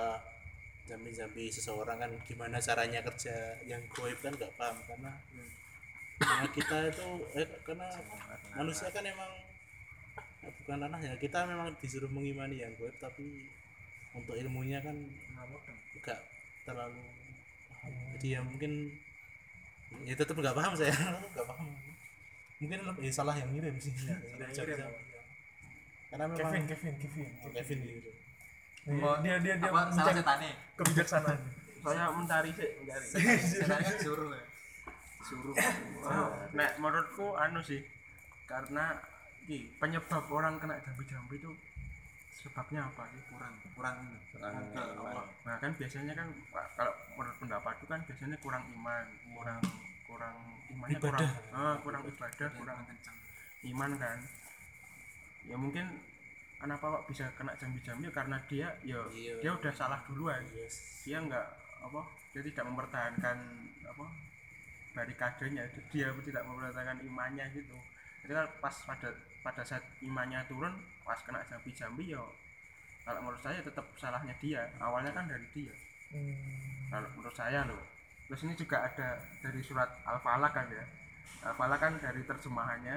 jambi-jambi seseorang kan gimana caranya kerja yang goib kan nggak paham. Karena karena kita itu eh, karena manusia kan emang bukan ranahnya kita memang disuruh mengimani yang goib tapi untuk ilmunya kan nggak terlalu paham. jadi ya mungkin ya tetap nggak paham saya. Nggak paham. Mungkin lebih salah yang ngirim sih. Ya, yang ngirim. karena memang Kevin Kevin Kevin. Kevin gitu dia dia dia Apa salah setane? kebijaksanaan. Saya mencari sih mencari. Setane kan suruh ya. suruh. Oh, nek menurutku anu sih karena penyebab orang kena jambi-jambi itu sebabnya apa? Sih kurang kurang Kurang ke. Allah. nah kan biasanya kan kalau menurut pendapatku kan biasanya kurang iman kurang kurang imannya kurang. Ah, kurang ibadah kurang iman kan. Ya mungkin kenapa kok bisa kena jambi-jambi? Karena dia ya Iya. dia udah salah duluan. Dia nggak apa dia tidak mempertahankan apa barikadenya. Dia tidak mempertahankan imannya gitu jadi pas pada pada saat imannya turun pas kena jambi-jambi ya kalau menurut saya tetap salahnya dia. Awalnya kan dari dia. Hmm. kalau menurut saya loh. Terus ini juga ada dari surat al-falaq kan ya. Al-falaq kan dari terjemahannya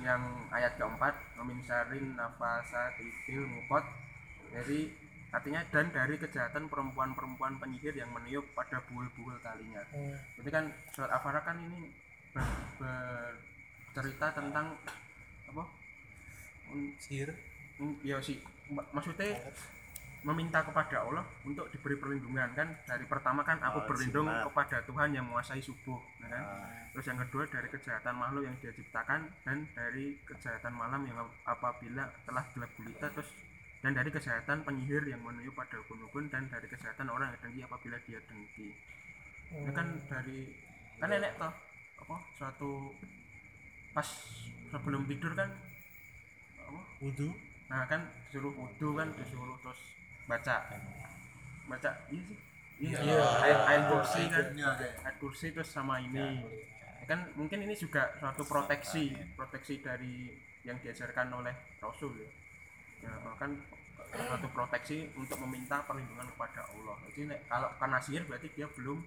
yang ayat keempat meminsarin nafasa titil mukot jadi artinya dan dari kejahatan perempuan-perempuan penyihir yang meniup pada buil-buil talinya. Hmm. Berarti kan surat al-falaq kan ini ber- bercerita tentang apa? Sihir un- ya sih. Mak- maksudnya meminta kepada Allah untuk diberi perlindungan kan? Dari pertama kan aku Oh, berlindung kepada Tuhan yang menguasai subuh ya kan? Ah, terus yang kedua dari kejahatan makhluk yang dia ciptakan dan dari kejahatan malam yang apabila telah gelap gulita terus dan dari kejahatan penyihir yang meniup pada ukun-ukun dan dari kejahatan orang yang dengki apabila dia dengki. Ini kan dari kan nenek toh apa suatu pas sebelum tidur kan apa? Wudhu nah kan disuruh wudhu kan disuruh terus baca. Baca iya sih. Iya Iya. ayat ayat kursi kan. Ayat kursi terus sama ini. Kan mungkin ini juga suatu proteksi proteksi dari yang diajarkan oleh Rasul ya, ya kan suatu proteksi untuk meminta perlindungan kepada Allah. Jadi kalau karena sihir berarti dia belum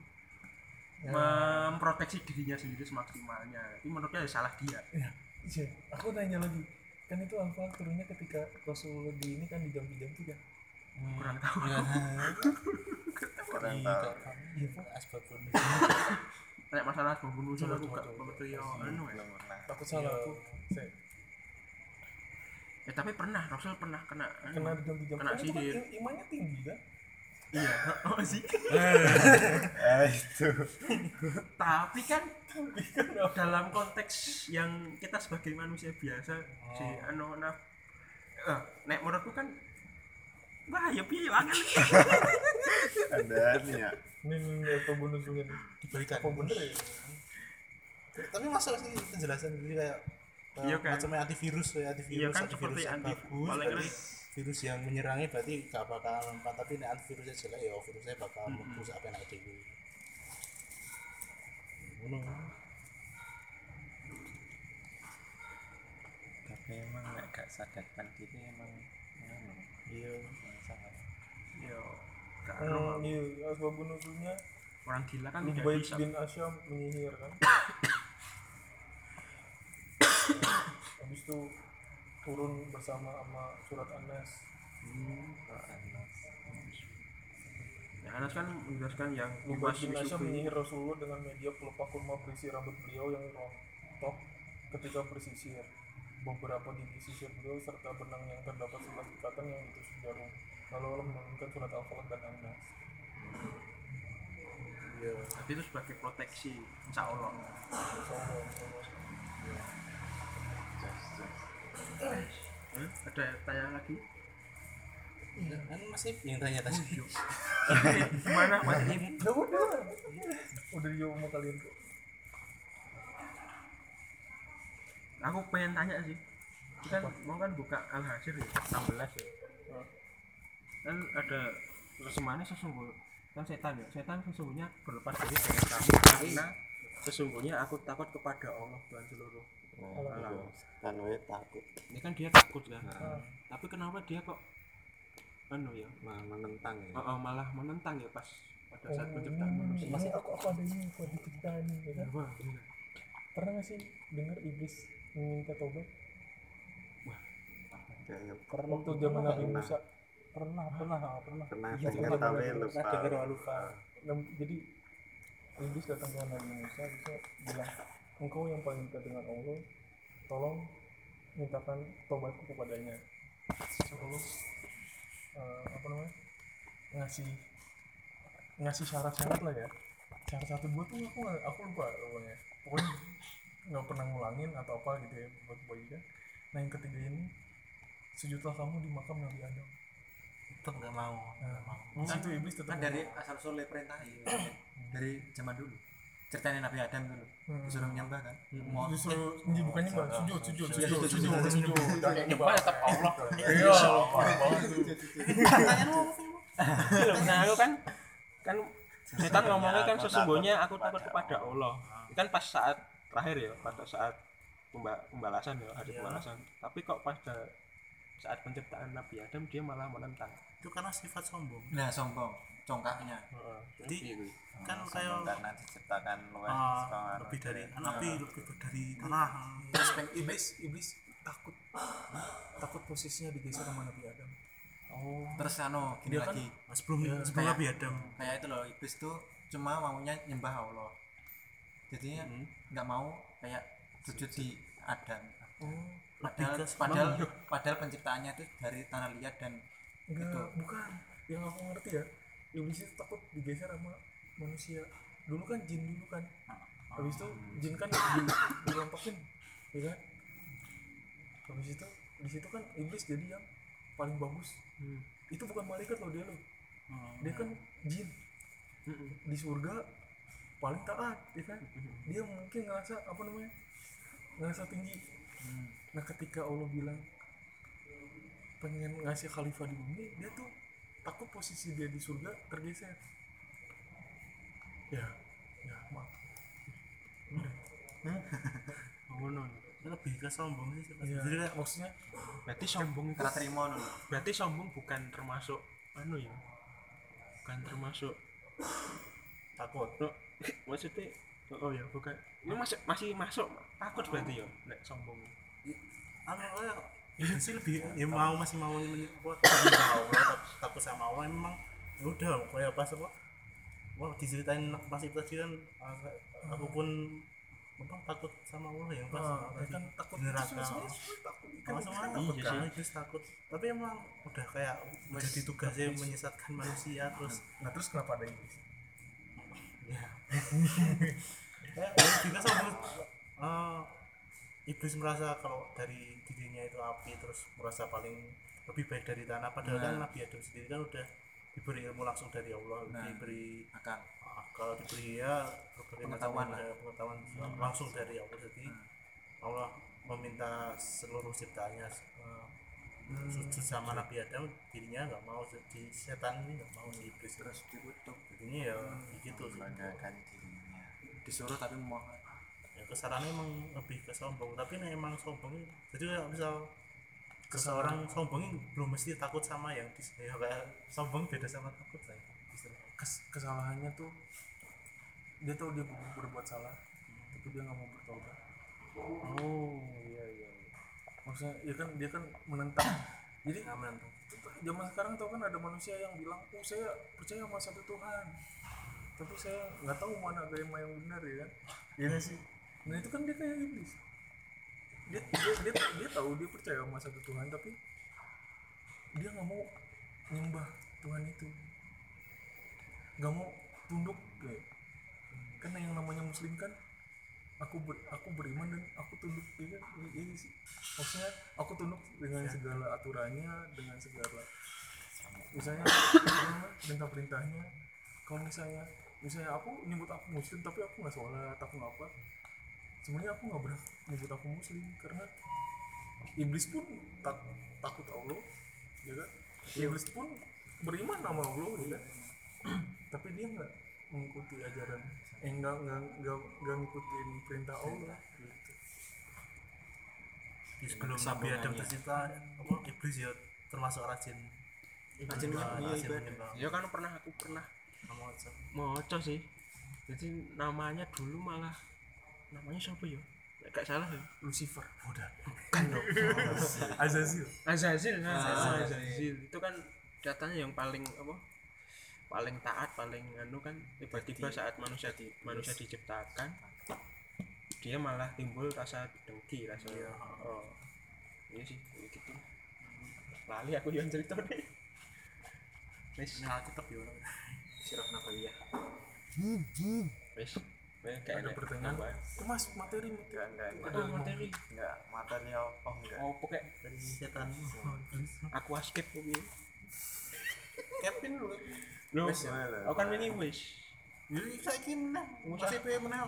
memproteksi dirinya sendiri semaksimalnya. Jadi menurutnya ya salah dia. Iya, iya. aku nanya lagi kan itu alfa turunnya ketika Rasulullah di ini kan di jambi-jambi kan kurang tahu. Kurang tahu. iya pak. Asbabun nek masalah bumbu nusul aku Coba, gak coba, betul ya anu ya pernah. aku salah aku. Saya ya tapi pernah Rasul pernah kena anu. kena di jambi-jambi Kena kan itu sihir. im- imannya tinggi kan iya oh sih? Eh itu. tapi kan dalam konteks yang kita sebagai manusia biasa si anu nah eh, nek menurutku kan wah ya piye banget Ada nih ya. ini apa bonus ini diberikan. Apa bener ya? Tapi masuk sih penjelasan jadi kayak eh, Iya kan? macamnya antivirus kayak antivirus iya kan antivirus seperti yang anti bagus paling berarti virus yang menyerangnya berarti gak bakal mempan tapi ini antivirusnya jelek ya virusnya bakal Mm-mm. merusak apa yang ada di ngono. Tapi emang nek gak sadarkan diri emang anu, iya. Ya Hmm, ero. iya asbab nusulnya orang gila kan tidak bisa. bin Asyam menyihir kan. Habis itu turun bersama sama surat Anas. Ya Anas kan menjelaskan yang Mas Asyam menyihir Rasulullah dengan media pelupa kurma berisi rambut beliau yang rontok ketika bersisir. Beberapa di sisir beliau serta benang yang terdapat sebelas ikatan yang ditusuk jarum. Lalu Allah menurunkan surat Al-Falaq dan An-Nas iya tapi itu sebagai proteksi insya Allah. Insyaallah, insyaallah. Hmm? ada tanya lagi? Kan masih yang tanya tadi. Gimana Mas? Im? Ya udah. Udah dijawab sama kalian. Kok aku pengen tanya sih. Kan mau kan buka al hasyr ya 16 ya. Kan ada resumannya sesungguhnya kan setan ya. Setan sesungguhnya berlepas diri dari kamu karena sesungguhnya aku takut kepada Allah Tuhan seluruh alam kan wae takut. Ini kan dia takut kan? Tapi kenapa dia kok anu ya? Malah menentang ya? Oh, oh, malah menentang ya pas pada saat penciptaan manusia. Masih aku aku ada ini buat diceritain ya kan? Wah. Pernah nggak sih dengar iblis meminta tobat? Kayaknya Waktu zaman Nabi Pernah. Musa. Pernah pernah ah, pernah. pernah Iya, dengar pernah, tapi pernah, lupa Nah, dengar lupa. Jadi iblis datang ke Nabi Musa bisa bilang engkau yang paling dekat dengan Allah tolong mintakan tobatku kepadanya. Allah eh, apa namanya? Ngasih ngasih syarat-syarat lah ya. Syarat satu dua tuh aku nggak- aku lupa pokoknya. Pokoknya nggak pernah ngulangin atau apa gitu ya buat bagikan nah yang ketiga ini sujudlah kamu di makam Nabi Adam. Tetap nggak mau. nah, di situ iblis tetap kan dari asal usulnya perintah ini dari zaman dulu ceritanya Nabi Adam dulu. Hmm. disuruh menyembah kan? Mau justru ini bukannya mbak sujud sujud Sujud, sujud sujud, sujud. sujud, sujud. Jangan nyembah. Tetap Allah. Iya. Banget tuh nah aku kan kan setan ngomongnya kan sesungguhnya aku takut kepada Allah. Itu kan pas saat terakhir ya pada saat pemba- pembalasan ya hari pembalasan. Tapi kok pada saat penciptaan Nabi Adam dia malah menentang. Itu karena sifat sombong. nah sombong congkaknya. Jadi Oh, kan kayak karena diciptakan anu lebih dari nabi lebih dari tanah. terus peng iblis iblis takut. Takut posisinya digeser sama Nabi Adam. Terus anu gini Dia kan- lagi. Nah, sebelum Iya, sebelum kayak- Nabi Adam. kayak itu loh iblis tuh cuma maunya nyembah Allah. Jadinya nggak mau kayak sujud di Adam. Oh padahal Lebih padahal padahal penciptaannya itu dari tanah liat dan enggak Itu. bukan. Yang aku ngerti ya iblis itu takut digeser sama manusia. Dulu kan jin dulu kan. Habis itu jin kan di, dilompokin ya kan? Habis itu di situ kan iblis jadi yang paling bagus. Itu bukan malaikat loh dia loh. Dia kan jin. Di surga paling taat ya kan? Dia mungkin ngerasa apa namanya ngerasa tinggi. Nah ketika Allah bilang pengen ngasih khalifah di bumi dia tuh takut posisi dia di surga tergeser. Ya ya maaf. Ngono lebih ke sombong sih. Iya, Jadi kayak maksudnya berarti sombong itu terima berarti sombong bukan termasuk anu ya bukan termasuk takut. no, maksudnya oh ya bukan. Ini masih masih masuk takut berarti ya nek sombong. Anu kayak itu sih lebih ya mau masih mau menye- apa menyembah Allah tak- takut sama Allah memang ya udah kayak pas apa wah diceritain pas itu tadi kan ah, aku pun apa takut sama Allah yang pas ah, tadi. kan takut neraka. kan Sama sama kan takut Iya kan? Sih. Iblis takut. Tapi emang udah kayak menjadi tugasnya menyesatkan manusia terus nah terus kenapa ada iblis? Ya. Kayak ya juga sama eh, iblis merasa kalau dari dirinya itu api terus merasa paling lebih baik dari tanah. Padahal kan Nah. Nabi Adam sendiri kan udah diberi ilmu langsung dari Allah Nah. diberi akan akal diberi ya Pengetahuan lah. pengetahuan langsung dari Allah. Jadi Allah meminta seluruh ciptaannya eh, sujud sama Nabi Adam dirinya nggak mau jadi setan ini nggak mau iblis terus dikutuk jadinya ya gitu sih. membanggakan dirinya. Disuruh tapi mau kesarannya emang lebih ke sombong. Tapi nih emang sombong ini- jadi misal seseorang sombong ini belum mesti takut sama yang ya kayak sombong beda sama takut saya Kes- kesalahannya tuh dia tahu dia ber- berbuat salah tapi dia nggak mau bertobat. Oh iya iya maksudnya ya kan dia kan menentang. Jadi aman zaman sekarang tau kan ada manusia yang bilang oh saya percaya sama satu Tuhan. Tapi saya nggak tahu mana agama yang benar ya kan? Iya nggak sih nah itu kan dia kayak iblis. Dia dia dia, dia tahu dia percaya sama satu Tuhan tapi dia nggak mau nyembah Tuhan itu. Nggak mau tunduk kayak karena yang namanya muslim kan aku ber, aku beriman dan aku tunduk ya ini sih. Maksudnya aku tunduk dengan segala aturannya dengan segala misalnya perintah perintahnya. Kalau misalnya misalnya aku nyebut aku muslim tapi aku nggak sholat aku nggak apa sebenarnya aku nggak berhak nyebut aku muslim karena iblis pun tak, takut Allah ya kan? Iblis pun beriman sama Allah ya kan? Tapi dia nggak mengikuti ajaran eh nggak nggak ngikutin perintah Allah. Gitu sebelum Nabi Adam tercipta apa iblis ya termasuk rajin Rajin menyembah, iya, ya kan pernah aku pernah moco sih. Jadi namanya dulu malah namanya siapa ya? Gak salah ya? Lucifer. Udah kan dong. Azazil. Azazil nah, Azazil. Azazil. Itu kan katanya yang paling apa? Paling taat paling anu kan tiba-tiba saat manusia di manusia diciptakan dia malah timbul rasa dengki rasa oh iya sih kayak gitu. Lali aku yang cerita nih. Wis. Nah, Alkitab ya. sirah nabawiyah. Wis wis kayak ada pertanyaan? itu mas materi enggak enggak enggak. Oh materi. Enggak materi apa? Enggak. Oh pokoknya Dari setan. aku skip kuwi Kevin lu. Wis, ya, aku kan ini wis Jadi saya kini menang. Wis, Masih pe menang.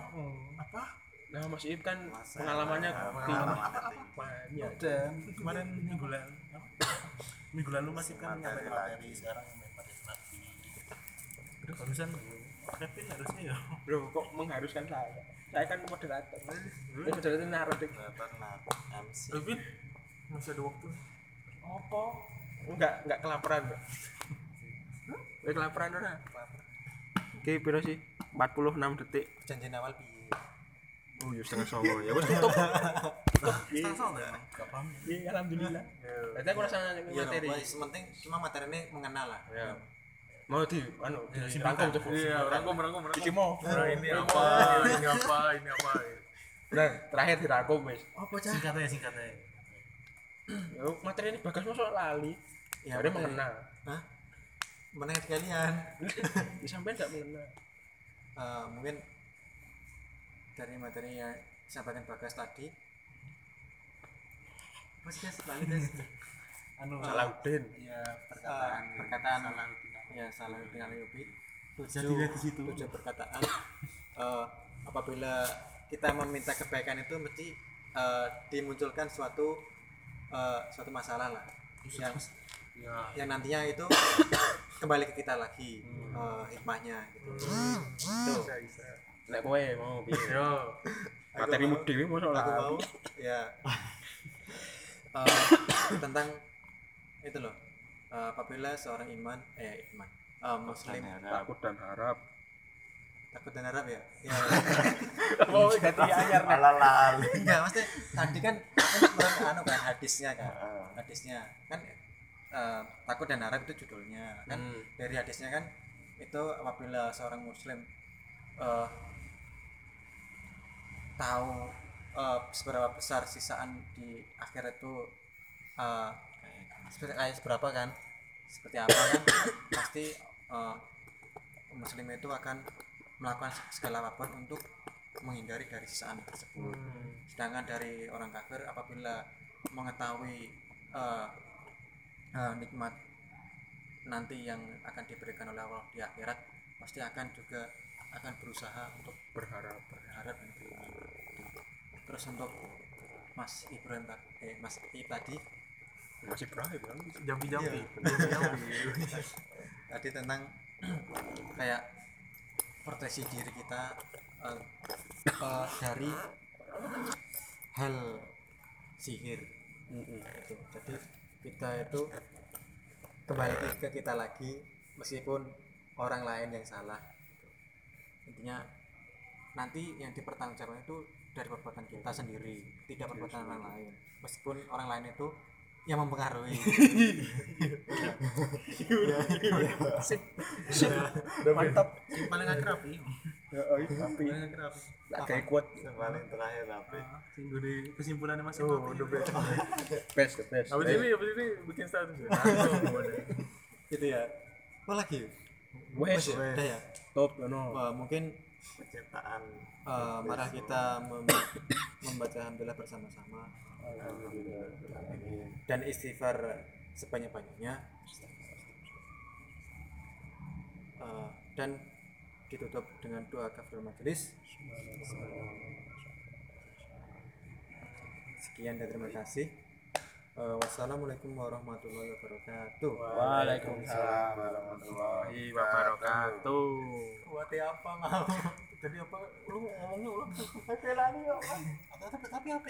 Apa? nah Mas Iip kan Masa- pengalamannya pengalaman tinggi. materi. banyak. Dan kemarin minggu lalu minggu lalu masih kan Materi sekarang materi lagi. Terus barusan Kevin harusnya ya. bro kok mengharuskan saya? Saya kan moderator. Ini moderator naruh deh pernah MC Kevin masih ada waktu? Apa? Enggak enggak kelaparan enggak Wih, kelaparan. Ora oke piro sih? 46 detik. Janjian awal piye? Oh ya setengah songo. Ya wes tutup. Paham. iya alhamdulillah. Berarti aku rasa iya materi. no, sementing cuma materi ini mengenal lah. Ya mau di anu di simpulkan. rangkum coba iya rangkum rangkum rangkum. Iki mau. Nah, ini apa ini apa ini apa nah terakhir dirangkum wis. Apa cah Singkat aja singkat aja. Ya, materi ini bagas masuk lali. Ya, ya, dia materi. mengenal. Hah? menengah kalian ya, sampai enggak mengenal. Eh, mungkin dari materi yang disampaikan bagas tadi guys balik guys Anu. Salahuddin. Ya perkataan. Perkataan. perkataan ya Salahuddin Alayubi Bisa dilihat di situ. tujuh perkataan. Eh, apabila kita meminta kebaikan itu mesti eh, dimunculkan suatu eh, suatu masalah lah. Yang ya. yang nantinya itu kembali ke kita lagi eh, hikmahnya gitu. Tuh. Nek kowe mau piye yo. Materimu dhewe mosok aku mau ya. Eh, tentang itu loh eh, apabila seorang iman eh iman eh, muslim takut dan harap. Takut dan harap. Ya? Ya. Mau ganti lali enggak maksudnya tadi kan kan anu kan hadisnya kan hadisnya. Kan eh, takut dan harap itu judulnya. Kan Hmm. dari hadisnya kan itu apabila seorang muslim eh, tahu eh, seberapa besar sisaan di akhir itu eh, seperti kayak seberapa kan? Seperti apa kan? Pasti eh, muslim itu akan melakukan segala apa pun untuk menghindari dari sisaan tersebut. Sedangkan dari orang kafir apabila mengetahui eh, eh, nikmat nanti yang akan diberikan oleh Allah di akhirat pasti akan juga akan berusaha untuk berharap. berharap dan beriman terus untuk Mas Ibrahim eh, Mas I tadi masih Ibrahim kan? Jambi jambi Iya. tadi tentang kayak proteksi diri kita eh, eh, dari hal sihir. Gitu. jadi kita itu kembali ke kita lagi meskipun orang lain yang salah. Intinya nanti yang dipertanggungjawabkan itu dari perbuatan kita sendiri tidak perbuatan orang lain. Meskipun orang lain itu yang mempengaruhi. Mantap. Paling akrab iya. ya oh tapi. Paling akrab. tak kayak kuat. Yang paling terakhir tapi Singgung di kesimpulannya masih oh the best. Best the best. Abis ini abis ini bikin status ada. gitu ya. Apa lagi? Wes. Mas, udah ya? Top no Wah, mungkin penciptaan. eh, mari kita mem- membaca alhamdulillah bersama-sama dan istighfar sebanyak-banyaknya. Eh, dan ditutup dengan doa kafir majelis sekian dan terima kasih. Eh, wassalamualaikum warahmatullahi wabarakatuh. Waalaikumsalam warahmatullahi wabarakatuh. Buat apa mau jadi apa? Lu ngomongnya ulang tapi tapi apa